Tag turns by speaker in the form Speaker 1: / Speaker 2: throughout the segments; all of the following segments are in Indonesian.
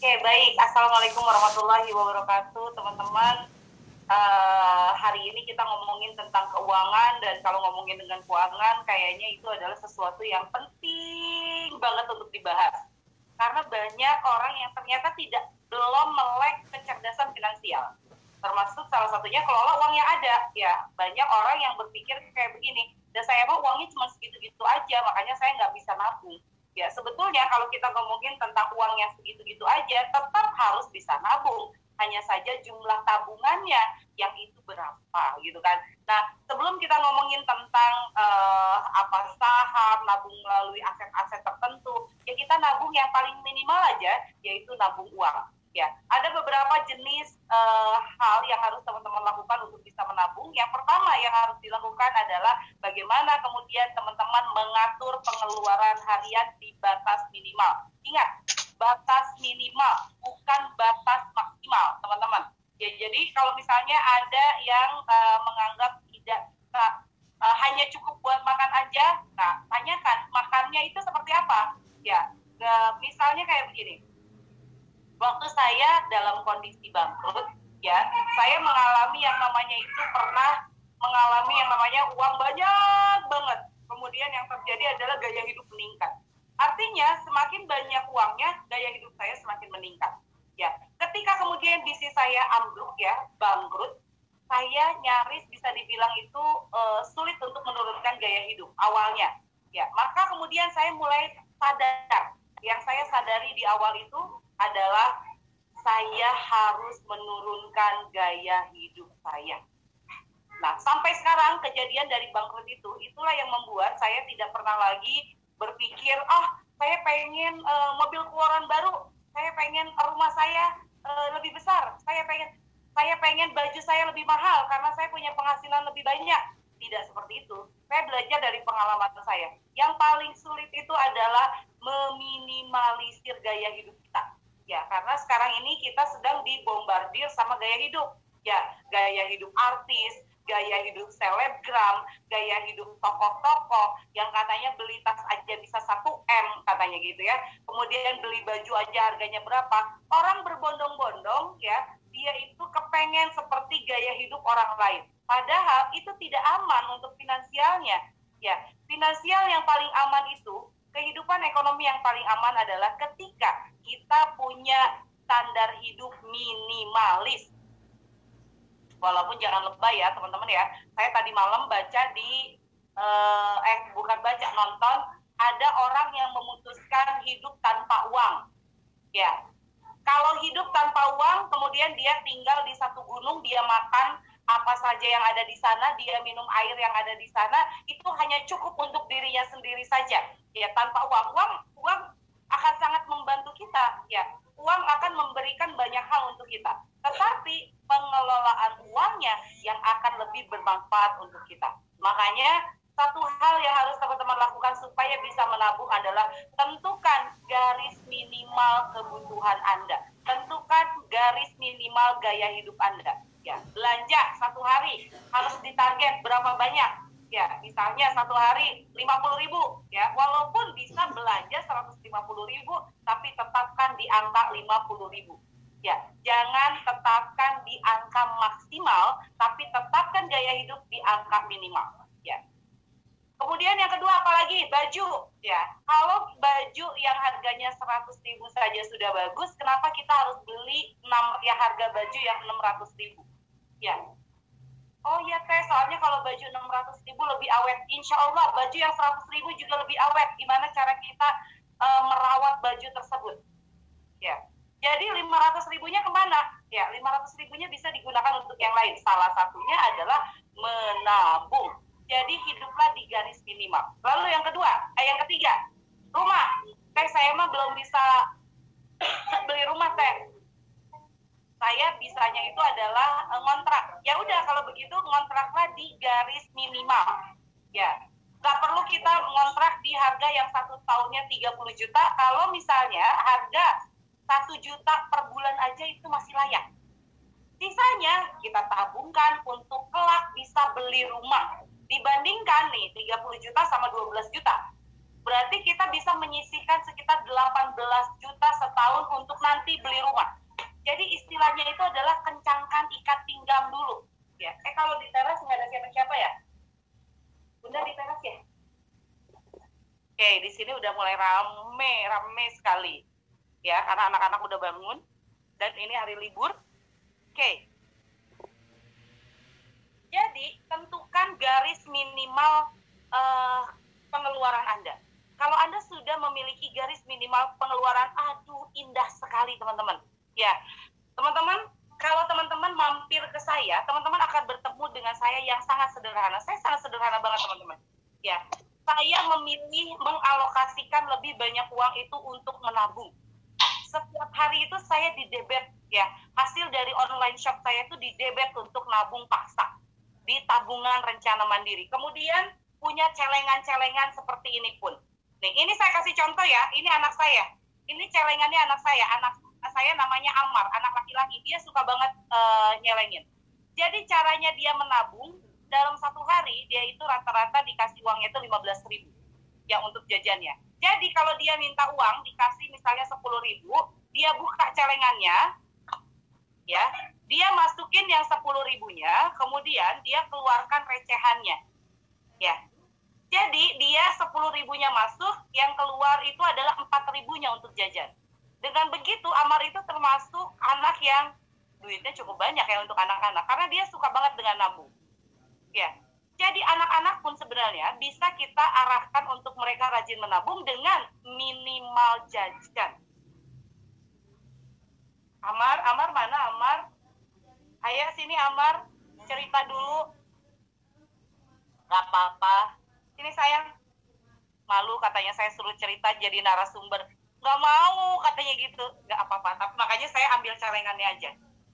Speaker 1: Oke, baik. Assalamualaikum warahmatullahi wabarakatuh, teman-teman. Uh, hari ini kita ngomongin tentang keuangan dan kalau ngomongin dengan keuangan kayaknya itu adalah sesuatu yang penting banget untuk dibahas karena banyak orang yang ternyata tidak belum melek kecerdasan finansial termasuk salah satunya kelola uang yang ada ya banyak orang yang berpikir kayak begini dan saya mau uangnya cuma segitu-gitu aja makanya saya nggak bisa nabung ya sebetulnya kalau kita ngomongin tentang uang yang segitu-gitu aja tetap harus bisa nabung. Hanya saja jumlah tabungannya yang itu berapa gitu kan. Nah sebelum kita ngomongin tentang uh, apa saham nabung melalui aset-aset tertentu ya kita nabung yang paling minimal aja yaitu nabung uang ya ada beberapa jenis uh, hal yang harus teman-teman lakukan untuk bisa menabung. Yang pertama yang harus dilakukan adalah bagaimana kemudian teman-teman mengatur pengeluaran harian di batas minimal. Ingat batas minimal bukan batas maksimal teman-teman. Ya jadi kalau misalnya ada yang uh, menganggap tidak uh, uh, hanya cukup buat makan aja nah tanyakan makannya itu seperti apa. Ya uh, misalnya kayak begini waktu saya dalam kondisi bangkrut ya saya mengalami yang namanya itu pernah mengalami yang namanya uang banyak banget. Kemudian yang terjadi adalah gaya hidup meningkat. Artinya semakin banyak uangnya gaya hidup saya semakin meningkat ya. Ketika kemudian bisnis saya ambruk ya bangkrut saya nyaris bisa dibilang itu uh, sulit untuk menurunkan gaya hidup awalnya ya. Maka kemudian saya mulai sadar. Yang saya sadari di awal itu adalah saya harus menurunkan gaya hidup saya. Nah, sampai sekarang kejadian dari bangkrut itu, itulah yang membuat saya tidak pernah lagi berpikir, ah, saya pengen uh, mobil keluaran baru, saya pengen rumah saya uh, lebih besar, saya pengen saya pengen baju saya lebih mahal karena saya punya penghasilan lebih banyak. Tidak seperti itu. Saya belajar dari pengalaman saya. Yang paling sulit itu adalah meminimalisir gaya hidup ya karena sekarang ini kita sedang dibombardir sama gaya hidup. Ya gaya hidup artis gaya hidup selebgram gaya hidup tokoh-tokoh yang katanya beli tas aja bisa satu m katanya gitu ya. Kemudian beli baju aja harganya berapa. Orang berbondong-bondong ya dia itu kepengen seperti gaya hidup orang lain. Padahal itu tidak aman untuk finansialnya. Ya finansial yang paling aman itu kehidupan ekonomi yang paling aman adalah ketika kita punya standar hidup minimalis. Walaupun jangan lebay ya teman-teman ya. Saya tadi malam baca di eh, eh bukan baca nonton ada orang yang memutuskan hidup tanpa uang. Ya. Kalau hidup tanpa uang kemudian dia tinggal di satu gunung dia makan apa saja yang ada di sana, dia minum air yang ada di sana, itu hanya cukup untuk dirinya sendiri saja. Ya, tanpa uang. Uang uang akan sangat membantu kita, ya. Uang akan memberikan banyak hal untuk kita. Tetapi pengelolaan uangnya yang akan lebih bermanfaat untuk kita. Makanya satu hal yang harus teman-teman lakukan supaya bisa menabung adalah tentukan garis minimal kebutuhan Anda. Tentukan garis minimal gaya hidup Anda ya belanja satu hari harus ditarget berapa banyak ya misalnya satu hari 50 ribu ya. Walaupun bisa belanja 150 ribu tapi tetapkan di angka 50 ribu. Ya jangan tetapkan di angka maksimal tapi tetapkan gaya hidup di angka minimal. Ya. Kemudian yang kedua apalagi? Baju ya. Kalau baju yang harganya 100 ribu saja sudah bagus kenapa kita harus beli 6 ya harga baju yang 600 ribu? Ya. Oh iya teh, soalnya kalau baju 600 ribu lebih awet. Insya Allah baju yang 100 ribu juga lebih awet. Gimana cara kita uh, merawat baju tersebut? Ya. Jadi 500 ribunya ke mana? Ya, 500 ribunya bisa digunakan untuk yang lain. Salah satunya adalah menabung. Jadi hiduplah di garis minimal. Lalu yang kedua, eh yang ketiga, rumah. Teh saya mah belum bisa beli rumah teh saya bisanya itu adalah uh, ngontrak. Ya udah kalau begitu ngontraklah di garis minimal. Ya, nggak perlu kita ngontrak di harga yang satu tahunnya 30 juta. Kalau misalnya harga satu juta per bulan aja itu masih layak. Sisanya kita tabungkan untuk kelak bisa beli rumah. Dibandingkan nih 30 juta sama 12 juta. Berarti kita bisa menyisihkan sekitar 18 juta setahun untuk nanti beli jadi istilahnya itu adalah kencangkan ikat pinggang dulu. Ya. Eh kalau di teras nggak ada siapa-siapa ya? Bunda di teras ya? Oke, di sini udah mulai rame, rame sekali. Ya, karena anak-anak udah bangun dan ini hari libur. Oke. Jadi, tentukan garis minimal uh, pengeluaran Anda. Kalau Anda sudah memiliki garis minimal pengeluaran, aduh indah sekali teman-teman. Ya, teman-teman, kalau teman-teman mampir ke saya, teman-teman akan bertemu dengan saya yang sangat sederhana. Saya sangat sederhana banget teman-teman. Ya, saya memilih mengalokasikan lebih banyak uang itu untuk menabung. Setiap hari itu saya di debit ya. Hasil dari online shop saya itu di debit untuk nabung paksa di tabungan rencana mandiri. Kemudian punya celengan-celengan seperti ini pun. Nih, ini saya kasih contoh ya. Ini anak saya. Ini celengannya anak saya. Anak saya namanya Amar, anak laki-laki. Dia suka banget uh, nyelengin. Jadi caranya dia menabung dalam satu hari dia itu rata-rata dikasih uangnya itu 15 ribu yang untuk jajannya. Jadi kalau dia minta uang dikasih misalnya 10 ribu, dia buka celengannya, ya, dia masukin yang 10 ribunya, kemudian dia keluarkan recehannya, ya. Jadi dia 10 ribunya masuk, yang keluar itu adalah 4 ribunya untuk jajan. Dengan begitu Amar itu termasuk anak yang duitnya cukup banyak ya untuk anak-anak, karena dia suka banget dengan nabung Ya. Jadi anak-anak pun sebenarnya bisa kita arahkan untuk mereka rajin menabung dengan minimal jajan. Amar, Amar mana Amar? Ayo sini Amar, cerita dulu. Gak apa-apa. Sini sayang. Malu katanya saya suruh cerita jadi narasumber. Gak mau katanya gitu. Gak apa-apa. Tapi makanya saya ambil celengannya aja.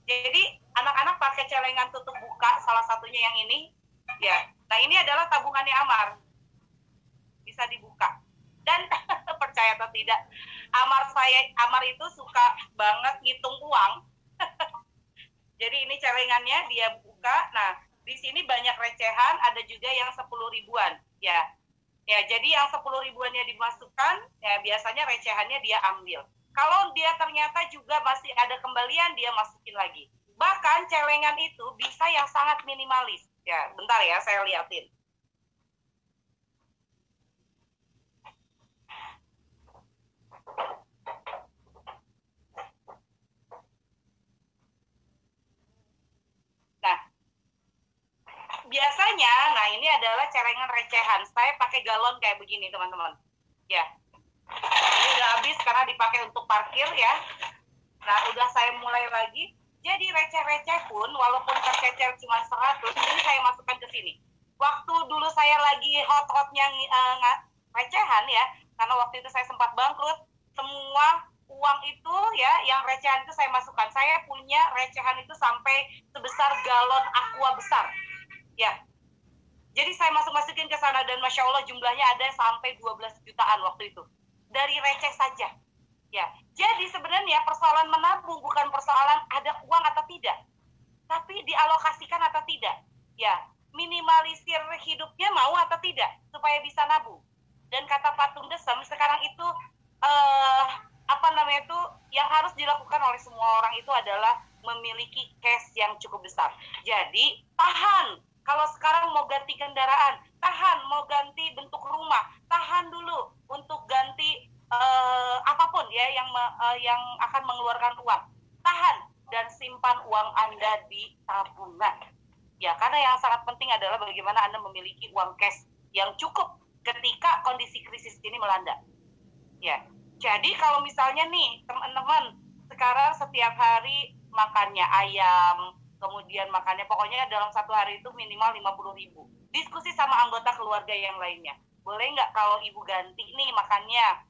Speaker 1: Jadi anak-anak pakai celengan tutup buka salah satunya yang ini Ya, nah ini adalah tabungannya Amar. Bisa dibuka. Dan percaya atau tidak, Amar saya Amar itu suka banget ngitung uang. Jadi ini celengannya dia buka. Nah, di sini banyak recehan, ada juga yang 10 ribuan. Ya. Ya, jadi yang 10 ribuannya dimasukkan, ya biasanya recehannya dia ambil. Kalau dia ternyata juga masih ada kembalian, dia masukin lagi. Bahkan celengan itu bisa yang sangat minimalis Ya, bentar ya, saya liatin. Nah, biasanya, nah ini adalah celengan recehan. Saya pakai galon kayak begini, teman-teman. Ya, ini udah habis karena dipakai untuk parkir ya. Nah, udah saya mulai lagi jadi receh-receh pun walaupun tercecer cuma 100, ini saya masukkan ke sini. Waktu dulu saya lagi hot-hotnya uh, recehan ya, karena waktu itu saya sempat bangkrut, semua uang itu ya yang recehan itu saya masukkan. Saya punya recehan itu sampai sebesar galon aqua besar. Ya. Jadi saya masuk-masukin ke sana dan Masya Allah jumlahnya ada sampai 12 jutaan waktu itu. Dari receh saja. Ya, jadi sebenarnya persoalan menabung bukan persoalan ada uang atau tidak, tapi dialokasikan atau tidak. Ya, minimalisir hidupnya mau atau tidak supaya bisa nabung. Dan kata patung desem sekarang itu eh, apa namanya itu yang harus dilakukan oleh semua orang itu adalah memiliki cash yang cukup besar. Jadi tahan kalau sekarang mau ganti kendaraan, tahan mau ganti bentuk rumah, tahan dulu untuk ganti uh, apa pun ya yang uh, yang akan mengeluarkan uang. Tahan dan simpan uang anda di tabungan. Ya karena yang sangat penting adalah bagaimana anda memiliki uang cash yang cukup ketika kondisi krisis ini melanda. Ya jadi kalau misalnya nih teman-teman sekarang setiap hari makannya ayam kemudian makannya. Pokoknya dalam satu hari itu minimal 50 ribu. Diskusi sama anggota keluarga yang lainnya. Boleh nggak kalau ibu ganti nih makannya?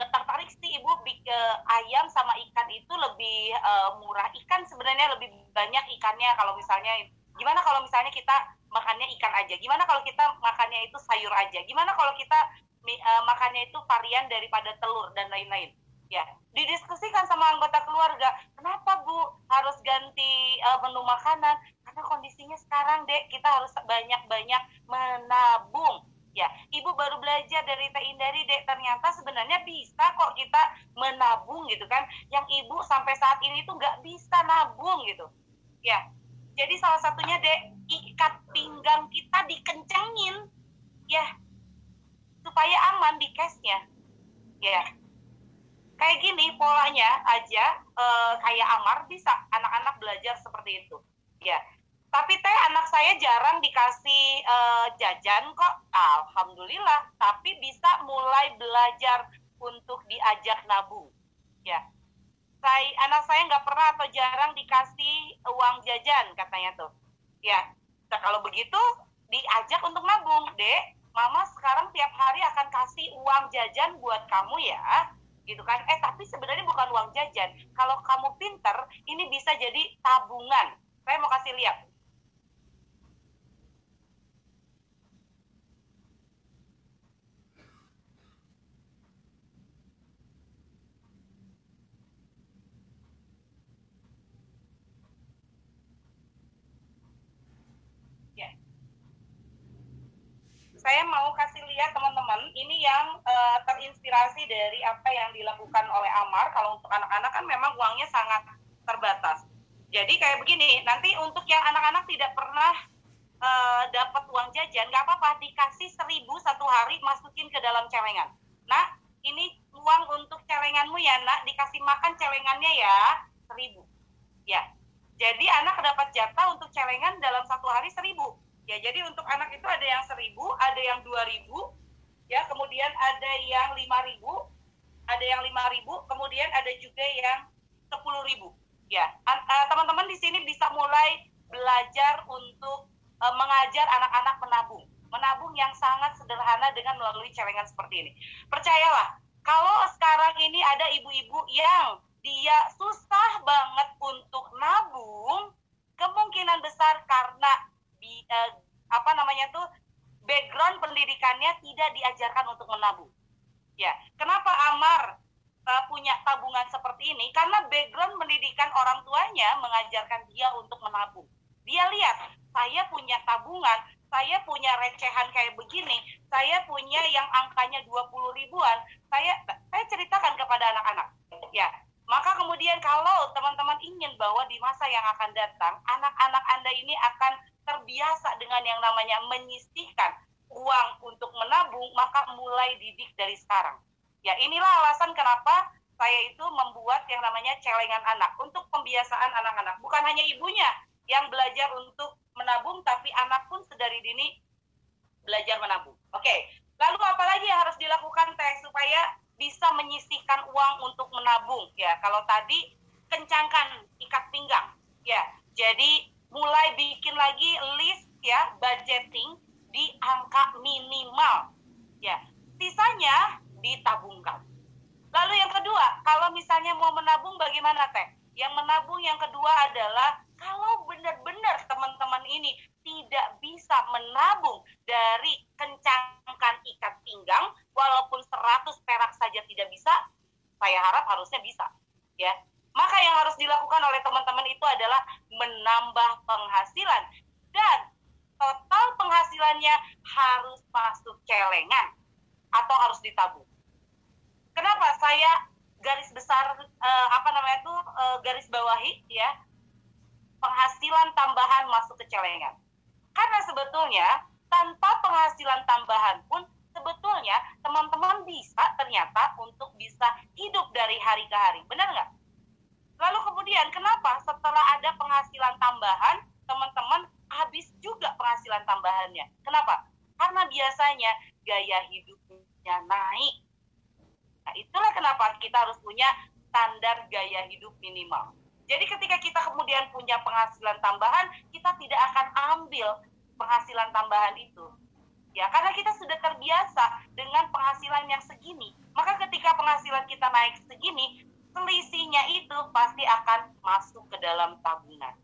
Speaker 1: Tertarik sih ibu. Ke ayam sama ikan itu lebih uh, murah. Ikan sebenarnya lebih banyak ikannya kalau misalnya gimana kalau misalnya kita makannya ikan aja? Gimana kalau kita makannya itu sayur aja? Gimana kalau kita uh, makannya itu varian daripada telur dan lain-lain ya didiskusikan sama anggota keluarga kenapa bu harus ganti uh, menu makanan? Karena kondisinya sekarang dek kita harus banyak-banyak menabung. Ya ibu baru belajar dari Teh Indari dek. Ternyata sebenarnya bisa kok kita menabung gitu kan. Yang ibu sampai saat ini tuh nggak bisa nabung gitu. Ya jadi salah satunya dek ikat pinggang kita dikencengin ya supaya aman di cashnya. Ya kayak gini polanya aja uh, kayak Amar bisa anak-anak belajar seperti itu. Ya tapi teh anak saya jarang dikasih uh, jajan kok. Alhamdulillah tapi bisa mulai belajar untuk diajak nabung ya saya anak saya nggak pernah atau jarang dikasih uang jajan katanya tuh. Ya nah, kalau begitu diajak untuk nabung dek. Mama sekarang tiap hari akan kasih uang jajan buat kamu ya gitu kan. Eh tapi sebenarnya bukan uang jajan. Kalau kamu pinter ini bisa jadi tabungan. Saya mau kasih lihat. Saya mau kasih lihat teman-teman ini yang uh, terinspirasi dari apa yang dilakukan oleh Amar. Kalau untuk anak-anak kan memang uangnya sangat terbatas. Jadi kayak begini nanti untuk yang anak-anak tidak pernah uh, dapat uang jajan nggak apa-apa dikasih seribu satu hari masukin ke dalam celengan. Nah ini uang untuk celenganmu ya nak. Dikasih makan celengannya ya seribu. Ya. Jadi anak dapat jatah untuk celengan dalam satu hari seribu Ya, jadi untuk anak itu ada yang seribu, ada yang dua ribu, ya, kemudian ada yang lima ribu, ada yang lima ribu, kemudian ada juga yang sepuluh ribu. Ya, teman-teman di sini bisa mulai belajar untuk uh, mengajar anak-anak menabung, menabung yang sangat sederhana dengan melalui celengan seperti ini. Percayalah, kalau sekarang ini ada ibu-ibu yang dia susah banget untuk nabung, kemungkinan besar karena di uh, apa namanya tuh background pendidikannya tidak diajarkan untuk menabung. Ya, kenapa Amar uh, punya tabungan seperti ini? Karena background pendidikan orang tuanya mengajarkan dia untuk menabung. Dia lihat, saya punya tabungan, saya punya recehan kayak begini, saya punya yang angkanya 20 ribuan, saya saya ceritakan kepada anak-anak. Ya, maka kemudian kalau teman-teman ingin bahwa di masa yang akan datang, anak-anak Anda ini akan terbiasa dengan yang namanya menyisihkan uang untuk menabung, maka mulai didik dari sekarang. Ya inilah alasan kenapa saya itu membuat yang namanya celengan anak untuk pembiasaan anak-anak. Bukan hanya ibunya yang belajar untuk menabung, tapi anak pun sedari dini belajar menabung. Oke, lalu apa lagi yang harus dilakukan teh supaya bisa menyisihkan uang untuk menabung? Ya, kalau tadi kencangkan ikat pinggang. Ya, jadi mulai bikin lagi list ya budgeting di angka minimal. Ya sisanya ditabungkan. Lalu yang kedua kalau misalnya mau menabung bagaimana teh? Yang menabung yang kedua adalah kalau benar-benar teman-teman ini tidak bisa menabung dari kencangkan ikat pinggang walaupun 100 perak saja tidak bisa saya harap harusnya bisa ya. Maka yang harus dilakukan oleh teman-teman itu adalah menambah penghasilan dan total penghasilannya harus masuk celengan atau harus ditabung. Kenapa saya garis besar uh, apa namanya itu uh, garis bawahi ya penghasilan tambahan masuk ke celengan. Karena sebetulnya tanpa penghasilan tambahan pun sebetulnya teman-teman bisa ternyata untuk bisa hidup dari hari ke hari. Benar nggak? Lalu kemudian kenapa setelah ada penghasilan tambahan, teman-teman habis juga penghasilan tambahannya. Kenapa? Karena biasanya gaya hidupnya naik. Nah, itulah kenapa kita harus punya standar gaya hidup minimal. Jadi ketika kita kemudian punya penghasilan tambahan, kita tidak akan ambil penghasilan tambahan itu. Ya, karena kita sudah terbiasa dengan penghasilan yang segini. Maka ketika penghasilan kita naik segini, selisihnya itu pasti akan masuk ke dalam tabungan.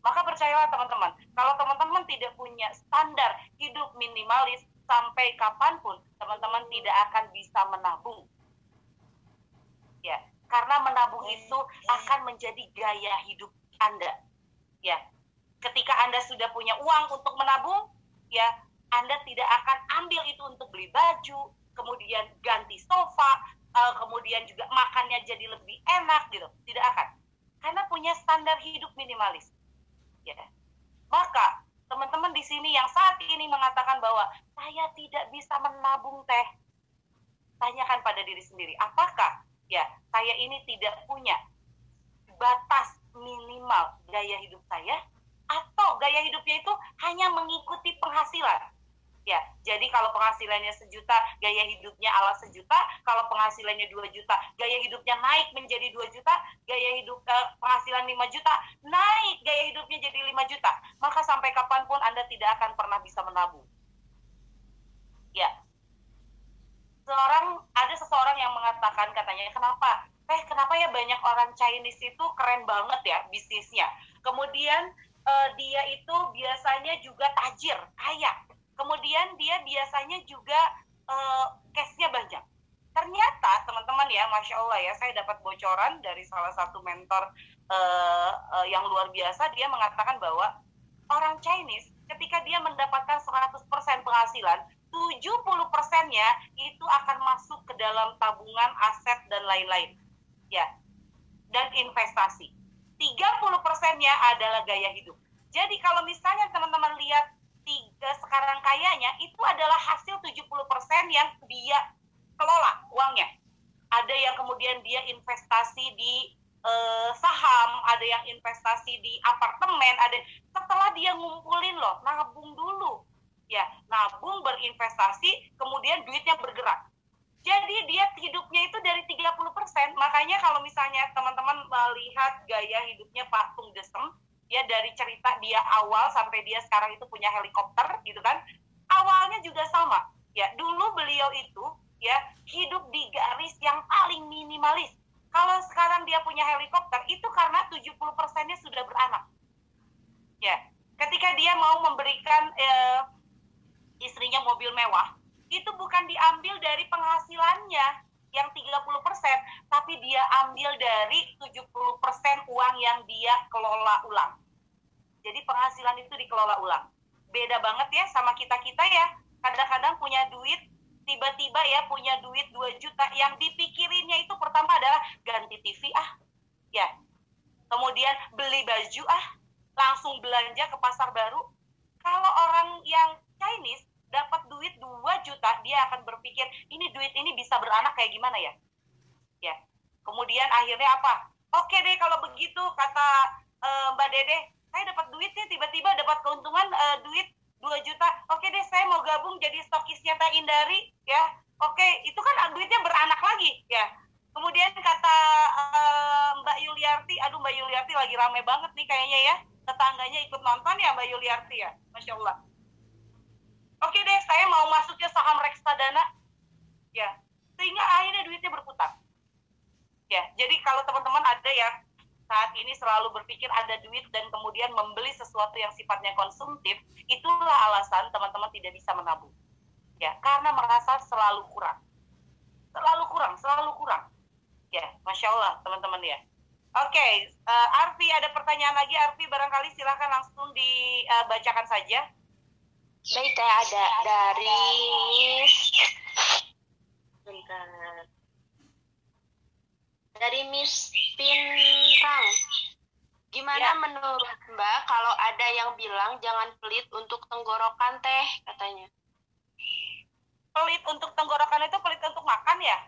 Speaker 1: Maka percayalah teman-teman, kalau teman-teman tidak punya standar hidup minimalis sampai kapan pun, teman-teman tidak akan bisa menabung. Ya, karena menabung itu akan menjadi gaya hidup Anda. Ya, ketika Anda sudah punya uang untuk menabung, ya, Anda tidak akan ambil itu untuk beli baju, kemudian ganti sofa, uh, kemudian juga makannya jadi lebih enak gitu. Tidak akan. Karena punya standar hidup minimalis. Ya. Maka teman-teman di sini yang saat ini mengatakan bahwa saya tidak bisa menabung teh, tanyakan pada diri sendiri, apakah ya saya ini tidak punya batas minimal gaya hidup saya? Atau gaya hidupnya itu hanya mengikuti penghasilan ya jadi kalau penghasilannya sejuta gaya hidupnya ala sejuta. Kalau penghasilannya dua juta gaya hidupnya naik menjadi dua juta. Gaya hidup eh, penghasilan lima juta naik gaya hidupnya jadi lima juta. Maka sampai kapan pun anda tidak akan pernah bisa menabung. Ya. Seorang ada seseorang yang mengatakan katanya kenapa? Eh kenapa ya banyak orang Chinese itu keren banget ya bisnisnya? Kemudian uh, dia itu biasanya juga tajir kaya kemudian dia biasanya juga uh, cashnya banyak. Ternyata teman-teman ya masya allah ya saya dapat bocoran dari salah satu mentor uh, uh, yang luar biasa dia mengatakan bahwa orang Chinese ketika dia mendapatkan 100% penghasilan 70 persennya itu akan masuk ke dalam tabungan aset dan lain-lain. Ya. Dan investasi. 30 persennya adalah gaya hidup. Jadi kalau misalnya teman-teman lihat tiga sekarang kayanya itu adalah hasil 70% yang dia kelola uangnya. Ada yang kemudian dia investasi di uh, saham, ada yang investasi di apartemen, ada setelah dia ngumpulin loh, nabung dulu. Ya, nabung berinvestasi, kemudian duitnya bergerak. Jadi dia hidupnya itu dari 30%. Makanya kalau misalnya teman-teman melihat gaya hidupnya Pak Tung Desem, ya dari cerita dia awal sampai dia sekarang itu punya helikopter gitu kan awalnya juga sama. Ya dulu beliau itu ya hidup di garis yang paling minimalis. Kalau sekarang dia punya helikopter itu karena 70 persennya sudah beranak. Ya ketika dia mau memberikan eh, istrinya mobil mewah itu bukan diambil dari penghasilannya yang 30%, tapi dia ambil dari 70% uang yang dia kelola ulang. Jadi penghasilan itu dikelola ulang. Beda banget ya sama kita-kita ya. Kadang-kadang punya duit, tiba-tiba ya punya duit 2 juta. Yang dipikirinnya itu pertama adalah ganti TV ah. Ya. Kemudian beli baju ah. Langsung belanja ke pasar baru. Kalau orang yang Chinese dapat duit 2 juta, dia akan berpikir, ini duit ini bisa beranak kayak gimana ya? Ya. Kemudian akhirnya apa? Oke deh kalau begitu kata uh, Mbak Dede, saya dapat duit nih tiba-tiba dapat keuntungan uh, duit 2 juta oke deh saya mau gabung jadi stokisnya Teh Indari ya oke itu kan duitnya beranak lagi ya kemudian kata uh, Mbak Yuliarti aduh Mbak Yuliarti lagi rame banget nih kayaknya ya tetangganya ikut nonton ya Mbak Yuliarti ya Masya Allah oke deh saya mau masuknya saham reksadana ya sehingga akhirnya duitnya berputar ya jadi kalau teman-teman ada yang saat ini selalu berpikir ada duit dan kemudian membeli sesuatu yang sifatnya konsumtif, itulah alasan teman-teman tidak bisa menabung. Ya, karena merasa selalu kurang. Selalu kurang, selalu kurang. Ya, Masya Allah teman-teman ya. Oke, okay, uh, eh, Arfi ada pertanyaan lagi. Arfi barangkali silahkan langsung dibacakan saja.
Speaker 2: Baik, ada dari... Bentar dari Miss Pinrang. Gimana ya. menurut Mbak kalau ada yang bilang jangan pelit untuk tenggorokan teh katanya?
Speaker 1: Pelit untuk tenggorokan itu pelit untuk makan ya?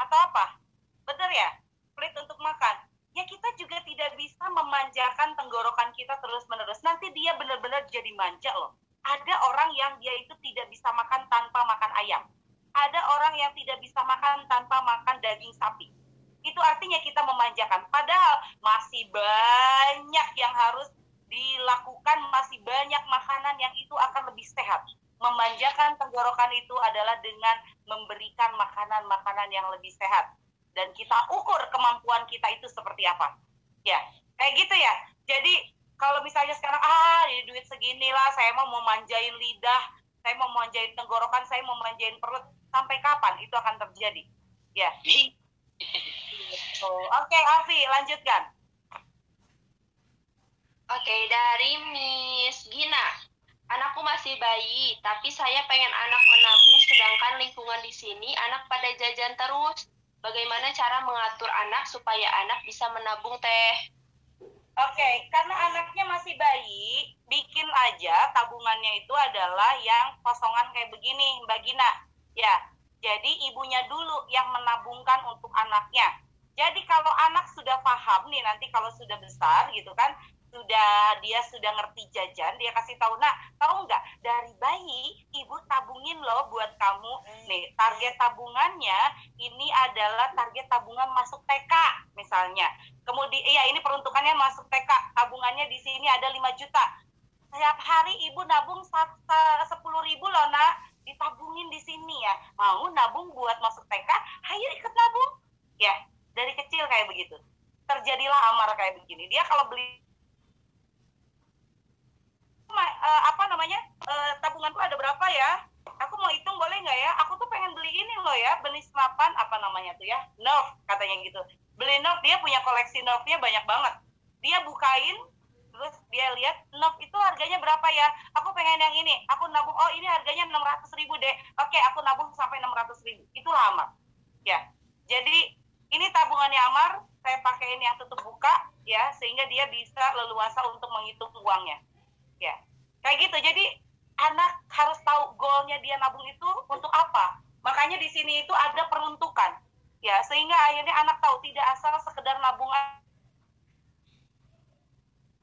Speaker 1: Atau apa? Benar ya? Pelit untuk makan. Ya kita juga tidak bisa memanjakan tenggorokan kita terus-menerus. Nanti dia benar-benar jadi manja loh. Ada orang yang dia itu tidak bisa makan tanpa makan ayam. Ada orang yang tidak bisa makan tanpa makan daging sapi itu artinya kita memanjakan. Padahal masih banyak yang harus dilakukan, masih banyak makanan yang itu akan lebih sehat. Memanjakan tenggorokan itu adalah dengan memberikan makanan-makanan yang lebih sehat. Dan kita ukur kemampuan kita itu seperti apa. Ya, kayak gitu ya. Jadi kalau misalnya sekarang, ah ini duit segini lah, saya mau memanjain lidah, saya mau memanjain tenggorokan, saya mau memanjain perut, sampai kapan itu akan terjadi? Ya. Oke, okay, Afi, lanjutkan.
Speaker 2: Oke, okay, dari Miss Gina. Anakku masih bayi, tapi saya pengen anak menabung, sedangkan lingkungan di sini anak pada jajan terus. Bagaimana cara mengatur anak supaya anak bisa menabung teh?
Speaker 1: Oke, karena anaknya masih bayi, bikin aja tabungannya itu adalah yang kosongan kayak begini, Mbak Gina. Ya, jadi ibunya dulu yang menabungkan untuk anaknya. Jadi kalau anak sudah paham nih nanti kalau sudah besar gitu kan, sudah dia sudah ngerti jajan dia kasih tahu nak tahu nggak? Dari bayi ibu tabungin loh buat kamu. Nih target tabungannya ini adalah target tabungan masuk TK misalnya. Kemudian iya ini peruntukannya masuk TK tabungannya di sini ada 5 juta. Setiap hari ibu nabung sepuluh ribu loh nak. Ditabungin di sini ya. Mau nabung buat masuk TK ayo ikut nabung. Ya dari kecil kayak begitu. Terjadilah amar kayak begini. Dia kalau beli uh, apa namanya uh, tabunganku ada berapa ya? Aku mau hitung boleh nggak ya? Aku tuh pengen beli ini loh ya beli senapan apa namanya tuh ya? Nerf katanya gitu. Beli nerf dia punya koleksi nerfnya banyak banget. Dia bukain terus dia lihat nerf itu harganya berapa ya? Aku pengen yang ini. Aku nabung oh ini harganya enam ratus ribu deh oke aku nabung sampai enam ratus ribu. Itu lama. Ya. Jadi ini tabungannya Amar. Saya pakaiin yang tutup buka ya sehingga dia bisa leluasa untuk menghitung uangnya. ya kayak gitu. Jadi anak harus tahu goalnya dia nabung itu untuk apa. Makanya di sini itu ada peruntukan. Ya sehingga akhirnya anak tahu tidak asal sekedar nabung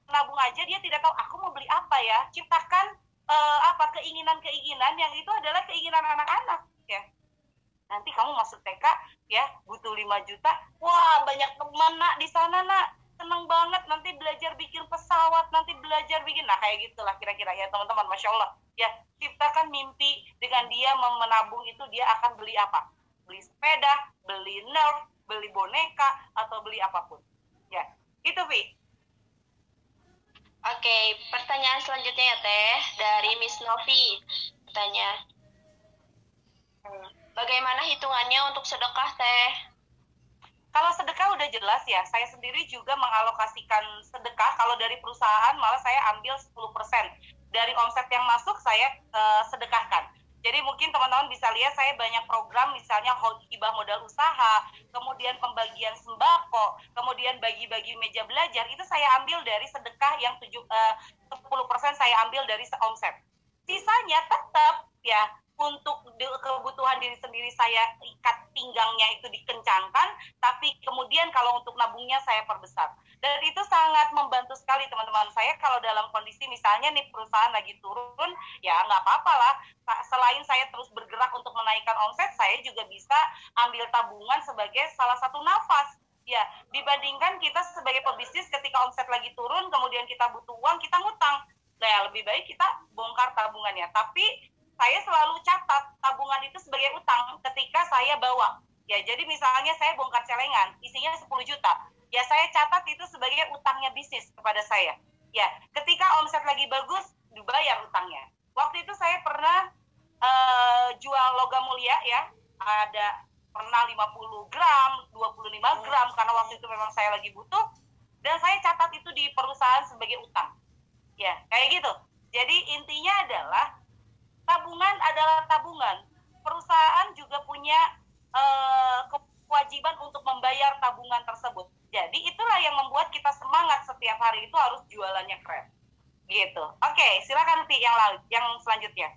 Speaker 1: nabung aja dia tidak tahu aku mau beli apa ya? Ciptakan uh, apa keinginan-keinginan yang itu adalah keinginan anak-anak ya. Nanti kamu masuk TK ya butuh 5 juta. Wah banyak teman nak di sana nak seneng banget nanti belajar bikin pesawat nanti belajar bikin. Nah kayak gitulah kira-kira ya teman-teman. Masya Allah. Ya ciptakan mimpi dengan dia menabung itu dia akan beli apa? Beli sepeda beli nerf beli boneka atau beli apa pun. Ya itu Vi.
Speaker 2: Oke, pertanyaan selanjutnya ya Teh dari Miss Novi. Bertanya, hmm, bagaimana hitungannya untuk sedekah Teh?
Speaker 1: Kalau sedekah udah jelas ya, saya sendiri juga mengalokasikan sedekah. Kalau dari perusahaan malah saya ambil 10% dari omset yang masuk saya uh, sedekahkan. Jadi mungkin teman-teman bisa lihat saya banyak program misalnya hibah modal usaha, kemudian pembagian sembako, kemudian bagi-bagi meja belajar itu saya ambil dari sedekah yang 7 uh, 10% saya ambil dari omset. Sisanya tetap ya untuk kebutuhan diri sendiri saya ikat pinggangnya itu dikencangkan, tapi kemudian kalau untuk nabungnya saya perbesar. Dan itu sangat membantu sekali teman-teman saya kalau dalam kondisi misalnya nih perusahaan lagi turun, ya nggak apa-apa lah. Selain saya terus bergerak untuk menaikkan omset, saya juga bisa ambil tabungan sebagai salah satu nafas. Ya, dibandingkan kita sebagai pebisnis ketika omset lagi turun, kemudian kita butuh uang, kita ngutang. Nah, lebih baik kita bongkar tabungannya. Tapi saya selalu catat tabungan itu sebagai utang ketika saya bawa. Ya, jadi misalnya saya bongkar celengan, isinya 10 juta. Ya, saya catat itu sebagai utangnya bisnis kepada saya. Ya, ketika omset lagi bagus, dibayar utangnya. Waktu itu saya pernah uh, jual logam mulia ya, ada pernah 50 gram, 25 gram, karena waktu itu memang saya lagi butuh, dan saya catat itu di perusahaan sebagai utang. Ya, kayak gitu. Jadi intinya adalah tabungan adalah tabungan. Perusahaan juga punya uh, kewajiban untuk membayar tabungan tersebut. Jadi itulah yang membuat kita semangat setiap hari itu harus jualannya keren. Gitu. Oke, silakan nanti yang lalu, yang selanjutnya.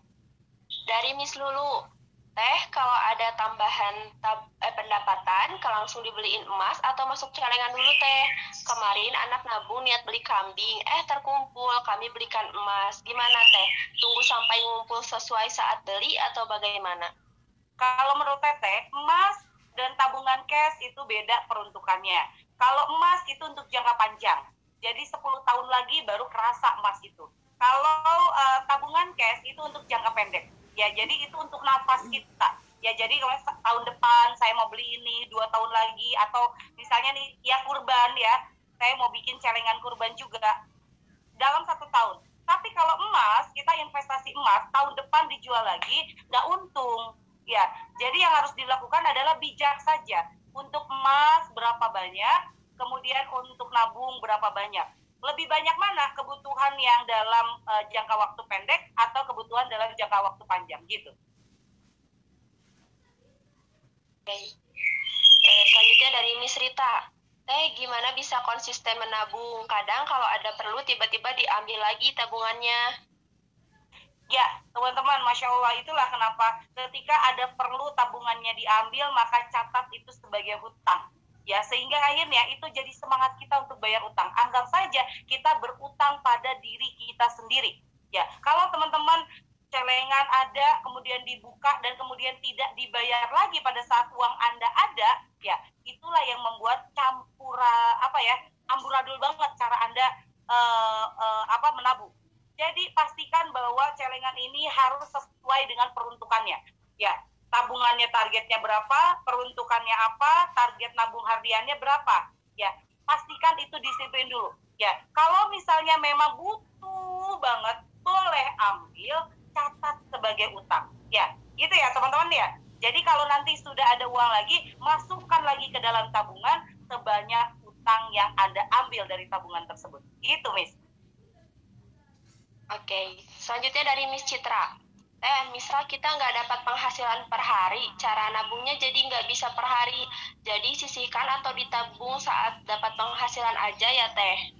Speaker 2: Dari Miss Lulu, Teh, kalau ada tambahan tab, pendapatan, kalau langsung dibeliin emas atau masuk celengan dulu, Teh. Kemarin anak nabung niat beli kambing, eh terkumpul, kami belikan emas. Gimana, Teh? Tunggu sampai ngumpul sesuai saat beli atau bagaimana?
Speaker 1: Kalau menurut Teteh, emas dan tabungan cash itu beda peruntukannya. Kalau emas itu untuk jangka panjang. Jadi 10 tahun lagi baru kerasa emas itu. Kalau uh, tabungan cash itu untuk jangka pendek ya jadi itu untuk nafas kita ya jadi kalau tahun depan saya mau beli ini dua tahun lagi atau misalnya nih ya kurban ya saya mau bikin celengan kurban juga dalam satu tahun. Tapi kalau emas kita investasi emas tahun depan dijual lagi nggak untung. Ya jadi yang harus dilakukan adalah bijak saja. Untuk emas berapa banyak kemudian untuk nabung berapa banyak. Lebih banyak mana? Kebutuhan yang dalam uh, jangka waktu pendek atau kebutuhan dalam jangka waktu panjang gitu.
Speaker 2: Oke. Eh, selanjutnya dari Miss Rita. Teh, gimana bisa konsisten menabung? Kadang kalau ada perlu tiba-tiba diambil lagi tabungannya.
Speaker 1: Ya, teman-teman, Masya Allah itulah kenapa ketika ada perlu tabungannya diambil, maka catat itu sebagai hutang. Ya, sehingga akhirnya itu jadi semangat kita untuk bayar utang. Anggap saja kita berutang pada diri kita sendiri. Ya, kalau teman-teman celengan ada, kemudian dibuka dan kemudian tidak dibayar lagi pada saat uang Anda ada, ya, itulah yang membuat campura apa ya, amburadul banget cara Anda uh, uh, apa menabung jadi pastikan bahwa celengan ini harus sesuai dengan peruntukannya. Ya, tabungannya targetnya berapa, peruntukannya apa, target nabung hariannya berapa. Ya, pastikan itu disiplin dulu. Ya, kalau misalnya memang butuh banget, boleh ambil catat sebagai utang. Ya, gitu ya teman-teman ya. Jadi kalau nanti sudah ada uang lagi, masukkan lagi ke dalam tabungan sebanyak utang yang Anda ambil dari tabungan tersebut. Itu, Miss.
Speaker 2: Oke, selanjutnya dari Miss Citra. Eh, misal kita nggak dapat penghasilan per hari, cara nabungnya jadi nggak bisa per hari. Jadi sisihkan atau ditabung saat dapat penghasilan aja ya Teh.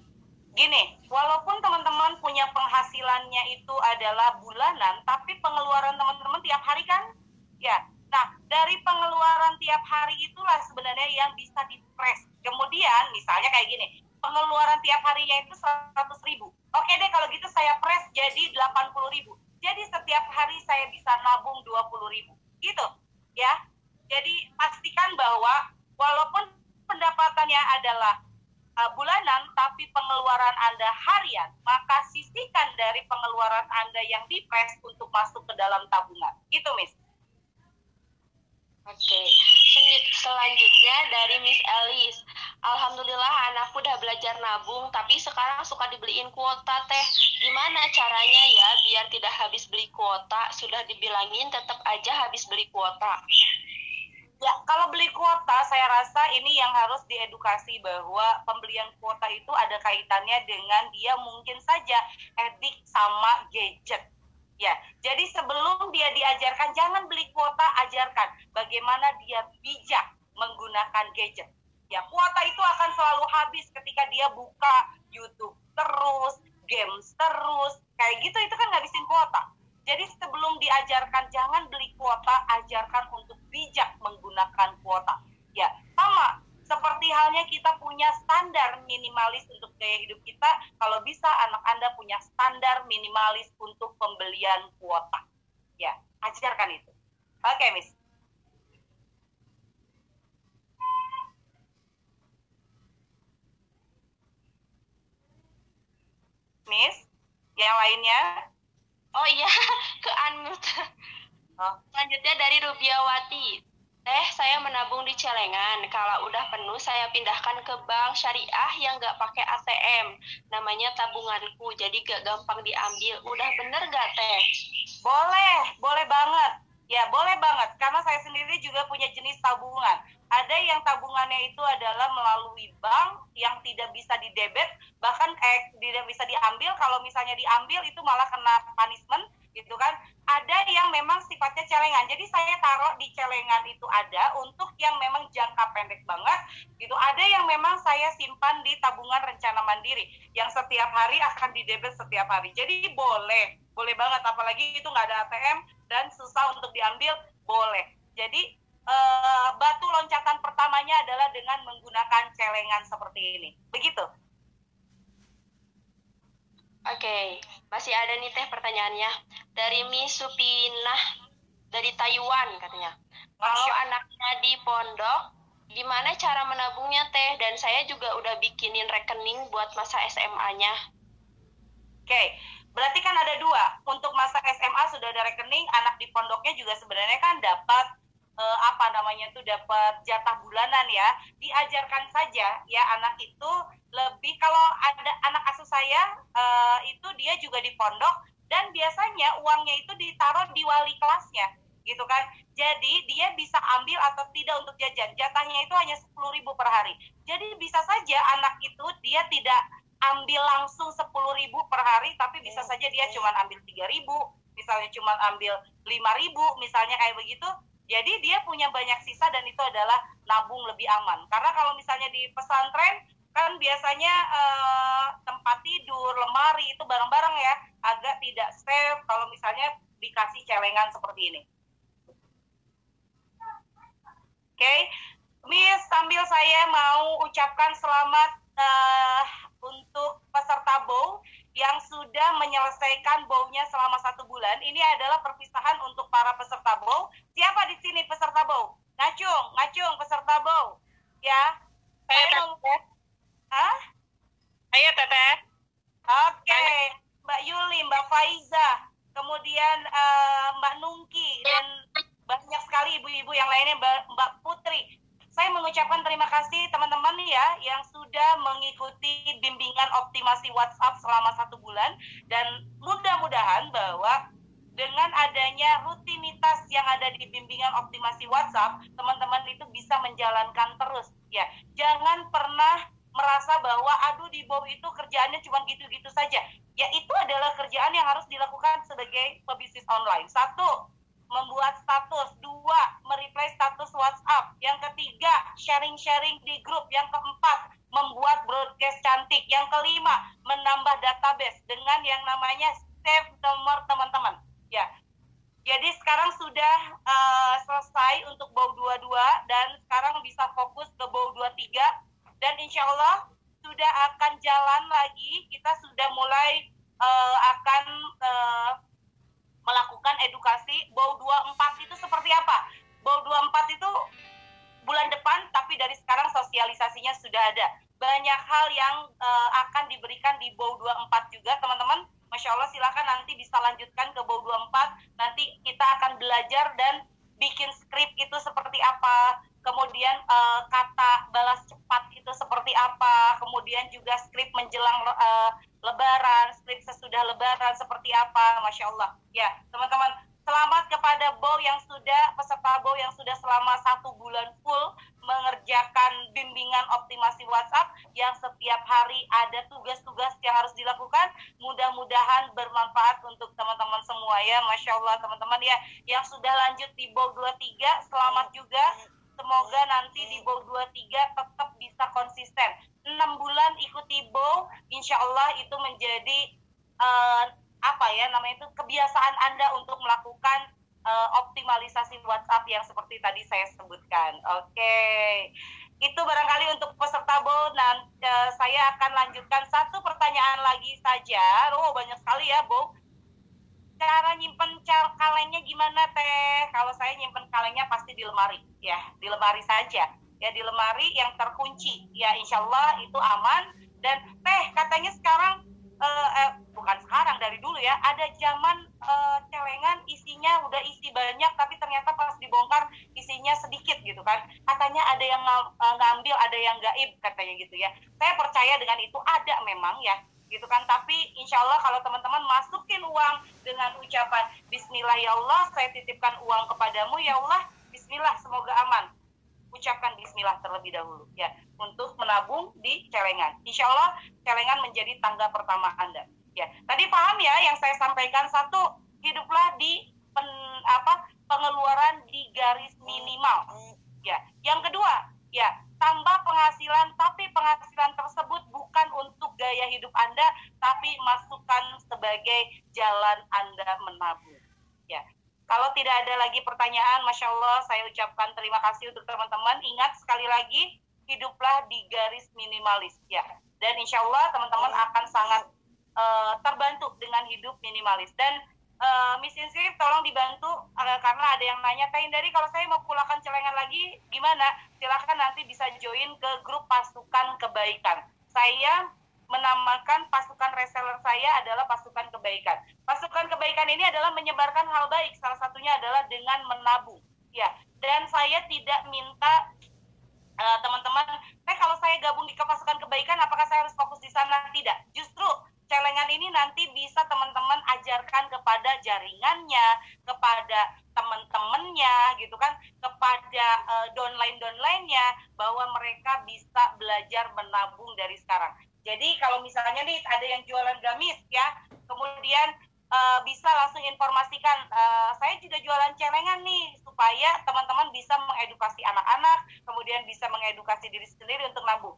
Speaker 1: Gini, walaupun teman-teman punya penghasilannya itu adalah bulanan, tapi pengeluaran teman-teman tiap hari kan? Ya, nah dari pengeluaran tiap hari itulah sebenarnya yang bisa dipres. Kemudian misalnya kayak gini, pengeluaran tiap harinya itu 100 ribu. Oke deh kalau gitu saya press jadi 80 ribu. Jadi setiap hari saya bisa nabung 20 ribu. Gitu ya. Jadi pastikan bahwa walaupun pendapatannya adalah uh, bulanan tapi pengeluaran Anda harian, maka sisihkan dari pengeluaran Anda yang dipres untuk masuk ke dalam tabungan. Itu, Miss.
Speaker 2: Oke, selanjutnya dari Miss Alice. Alhamdulillah anakku udah belajar nabung, tapi sekarang suka dibeliin kuota teh. Gimana caranya ya biar tidak habis beli kuota? Sudah dibilangin tetap aja habis beli kuota.
Speaker 1: Ya, kalau beli kuota, saya rasa ini yang harus diedukasi bahwa pembelian kuota itu ada kaitannya dengan dia mungkin saja edik sama gadget Ya, jadi sebelum dia diajarkan jangan beli kuota, ajarkan bagaimana dia bijak menggunakan gadget. Ya, kuota itu akan selalu habis ketika dia buka YouTube terus, games terus, kayak gitu itu kan ngabisin kuota. Jadi sebelum diajarkan jangan beli kuota, ajarkan untuk bijak menggunakan kuota. Ya, sama seperti halnya kita punya standar minimalis untuk gaya hidup kita, kalau bisa anak Anda punya standar minimalis untuk pembelian kuota. Ya, ajarkan itu. Oke, okay, Miss. Miss, yang lainnya?
Speaker 2: Oh iya, ke unmute. Oh. Selanjutnya dari Rubiawati. Teh, saya menabung di celengan. Kalau udah penuh, saya pindahkan ke bank syariah yang nggak pakai ATM. Namanya tabunganku, jadi gak gampang diambil. Udah bener gak, Teh?
Speaker 1: Boleh, boleh banget. Ya, boleh banget. Karena saya sendiri juga punya jenis tabungan. Ada yang tabungannya itu adalah melalui bank yang tidak bisa didebet, bahkan eh, tidak bisa diambil. Kalau misalnya diambil itu malah kena punishment gitu kan ada yang memang sifatnya celengan. Jadi saya taruh di celengan itu ada untuk yang memang jangka pendek banget gitu. Ada yang memang saya simpan di tabungan rencana mandiri yang setiap hari akan didebet setiap hari. Jadi boleh boleh banget. Apalagi itu nggak ada ATM dan susah untuk diambil boleh. Jadi eh, batu loncatan pertamanya adalah dengan menggunakan celengan seperti ini. Begitu
Speaker 2: Oke, okay. masih ada nih teh pertanyaannya dari Miss Supinah dari Taiwan katanya. Kalau anaknya di pondok, gimana cara menabungnya teh? Dan saya juga udah bikinin rekening buat masa SMA-nya.
Speaker 1: Oke, okay. berarti kan ada dua. Untuk masa SMA sudah ada rekening, anak di pondoknya juga sebenarnya kan dapat uh, apa namanya itu dapat jatah bulanan ya diajarkan saja ya anak itu lebih kalau ada anak saya uh, itu dia juga di pondok dan biasanya uangnya itu ditaruh di wali kelasnya gitu kan. Jadi dia bisa ambil atau tidak untuk jajan. Jatahnya itu hanya sepuluh ribu per hari. Jadi bisa saja anak itu dia tidak ambil langsung sepuluh ribu per hari tapi bisa saja dia cuma ambil tiga ribu misalnya cuma ambil lima ribu misalnya kayak begitu. Jadi dia punya banyak sisa dan itu adalah nabung lebih aman. Karena kalau misalnya di pesantren kan biasanya eh, tempat tidur, lemari itu barang-barang ya agak tidak safe kalau misalnya dikasih celengan seperti ini. Oke, okay. Miss sambil saya mau ucapkan selamat uh, untuk peserta bow yang sudah menyelesaikan bownya selama satu bulan. Ini adalah perpisahan untuk para peserta bow. Siapa di sini peserta bow? Ngacung, ngacung peserta bow. Ya.
Speaker 2: Saya mau
Speaker 1: Hah?
Speaker 2: Ayo, Teteh.
Speaker 1: Oke, okay. Mbak Yuli, Mbak Faiza, kemudian uh, Mbak Nungki dan banyak sekali ibu-ibu yang lainnya Mbak Putri. Saya mengucapkan terima kasih teman-teman ya yang sudah mengikuti bimbingan optimasi WhatsApp selama satu bulan dan mudah-mudahan bahwa dengan adanya rutinitas yang ada di bimbingan optimasi WhatsApp, teman-teman itu bisa menjalankan terus ya. Jangan pernah merasa bahwa aduh di bawah itu kerjaannya cuma gitu-gitu saja. Ya itu adalah kerjaan yang harus dilakukan sebagai pebisnis online. Satu, membuat status. Dua, mereply status WhatsApp. Yang ketiga, sharing-sharing di grup. Yang keempat, membuat broadcast cantik. Yang kelima, menambah database dengan yang namanya save nomor teman-teman. Ya, jadi sekarang sudah uh, selesai untuk bau 22 dan sekarang bisa fokus ke bau 23 dan insya Allah sudah akan jalan lagi. Kita sudah mulai uh, akan semua ya. Masya Allah teman-teman ya. Yang sudah lanjut di BO 23, selamat juga semoga nanti di bow 23 tetap bisa konsisten 6 bulan ikuti bow insya Allah itu menjadi uh, apa ya namanya itu kebiasaan Anda untuk melakukan uh, optimalisasi WhatsApp yang seperti tadi saya sebutkan oke okay. itu barangkali untuk peserta bow dan uh, saya akan lanjutkan satu pertanyaan lagi saja oh banyak sekali ya bow cara nyimpen kalengnya gimana teh? Kalau saya nyimpen kalengnya pasti di lemari, ya di lemari saja, ya di lemari yang terkunci, ya insya Allah itu aman. Dan teh katanya sekarang uh, eh, bukan sekarang dari dulu ya, ada zaman uh, celengan isinya udah isi banyak, tapi ternyata pas dibongkar isinya sedikit gitu kan. Katanya ada yang ng ngambil, ada yang gaib katanya gitu ya. Saya percaya dengan itu ada memang ya gitu kan. Tapi insya Allah kalau teman-teman masukin uang dengan ucapan Bismillah ya Allah saya titipkan uang kepadamu ya Allah Bismillah semoga aman. Ucapkan Bismillah terlebih dahulu ya untuk menabung di celengan. Insya Allah celengan menjadi tangga pertama anda ya. Tadi paham ya yang saya sampaikan? Satu hiduplah di pen, apa pengeluaran di garis minimal ya. Yang kedua ya tambah penghasilan tapi penghasilan tersebut bukan untuk gaya hidup Anda tapi masukan sebagai jalan Anda menabung. Ya. Kalau tidak ada lagi pertanyaan Masya Allah saya ucapkan terima kasih untuk teman-teman. Ingat sekali lagi hiduplah di garis minimalis. Ya. Dan insya Allah teman-teman akan sangat uh, terbantu dengan hidup minimalis. Dan uh, Miss Insif tolong dibantu. Uh, karena ada yang nanya Teh dari kalau saya mau pulangkan celengan lagi gimana? Silahkan nanti bisa join ke grup pasukan kebaikan. Saya menamakan pasukan reseller saya adalah pasukan kebaikan. Pasukan kebaikan ini adalah menyebarkan hal baik salah satunya adalah dengan menabung ya dan saya tidak minta uh, teman-teman, uh, kalau saya gabung di pasukan kebaikan, apakah saya harus fokus di sana? Tidak. Justru celengan ini nanti bisa teman-teman ajarkan kepada jaringannya, kepada teman-temannya gitu kan, kepada uh, downline-downline-nya bahwa mereka bisa belajar menabung dari sekarang. Jadi kalau misalnya nih ada yang jualan gamis ya, kemudian uh, bisa langsung informasikan uh, saya juga jualan celengan nih supaya teman-teman bisa mengedukasi anak-anak kemudian bisa mengedukasi diri sendiri untuk nabung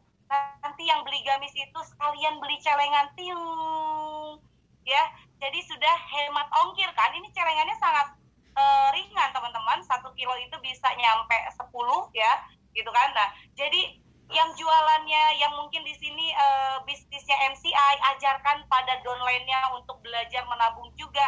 Speaker 1: nanti yang beli gamis itu sekalian beli celengan tiung ya. Jadi sudah hemat ongkir kan? Ini celengannya sangat uh, ringan teman-teman. Satu kilo itu bisa nyampe 10 ya gitu kan? Nah jadi yang jualannya yang mungkin di sini uh, bisnisnya MCI ajarkan pada downline-nya untuk belajar menabung juga.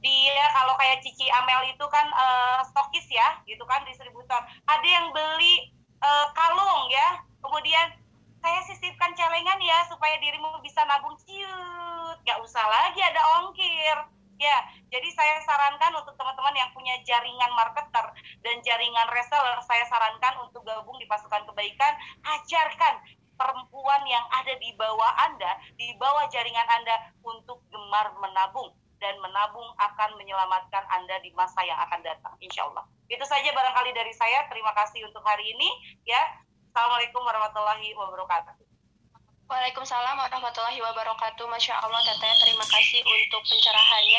Speaker 1: Dia kalau kayak Cici Amel itu kan uh, stokis ya gitu kan distributor. Ada yang beli uh, kalung ya. Kemudian saya sisipkan celengan ya supaya dirimu bisa nabung. Ciut nggak usah lagi ada ongkir. Ya jadi saya sarankan untuk teman-teman yang punya jaringan marketer dan jaringan reseller saya sarankan untuk gabung di pasukan kebaikan. Ajarkan perempuan yang ada di bawah Anda di bawah jaringan Anda untuk gemar menabung. Dan menabung akan menyelamatkan Anda di masa yang akan datang insya Allah. Itu saja barangkali dari saya. Terima kasih untuk hari ini ya Assalamualaikum warahmatullahi wabarakatuh.
Speaker 2: Waalaikumsalam warahmatullahi wabarakatuh. Masya Allah, Teteh, terima kasih untuk pencerahannya.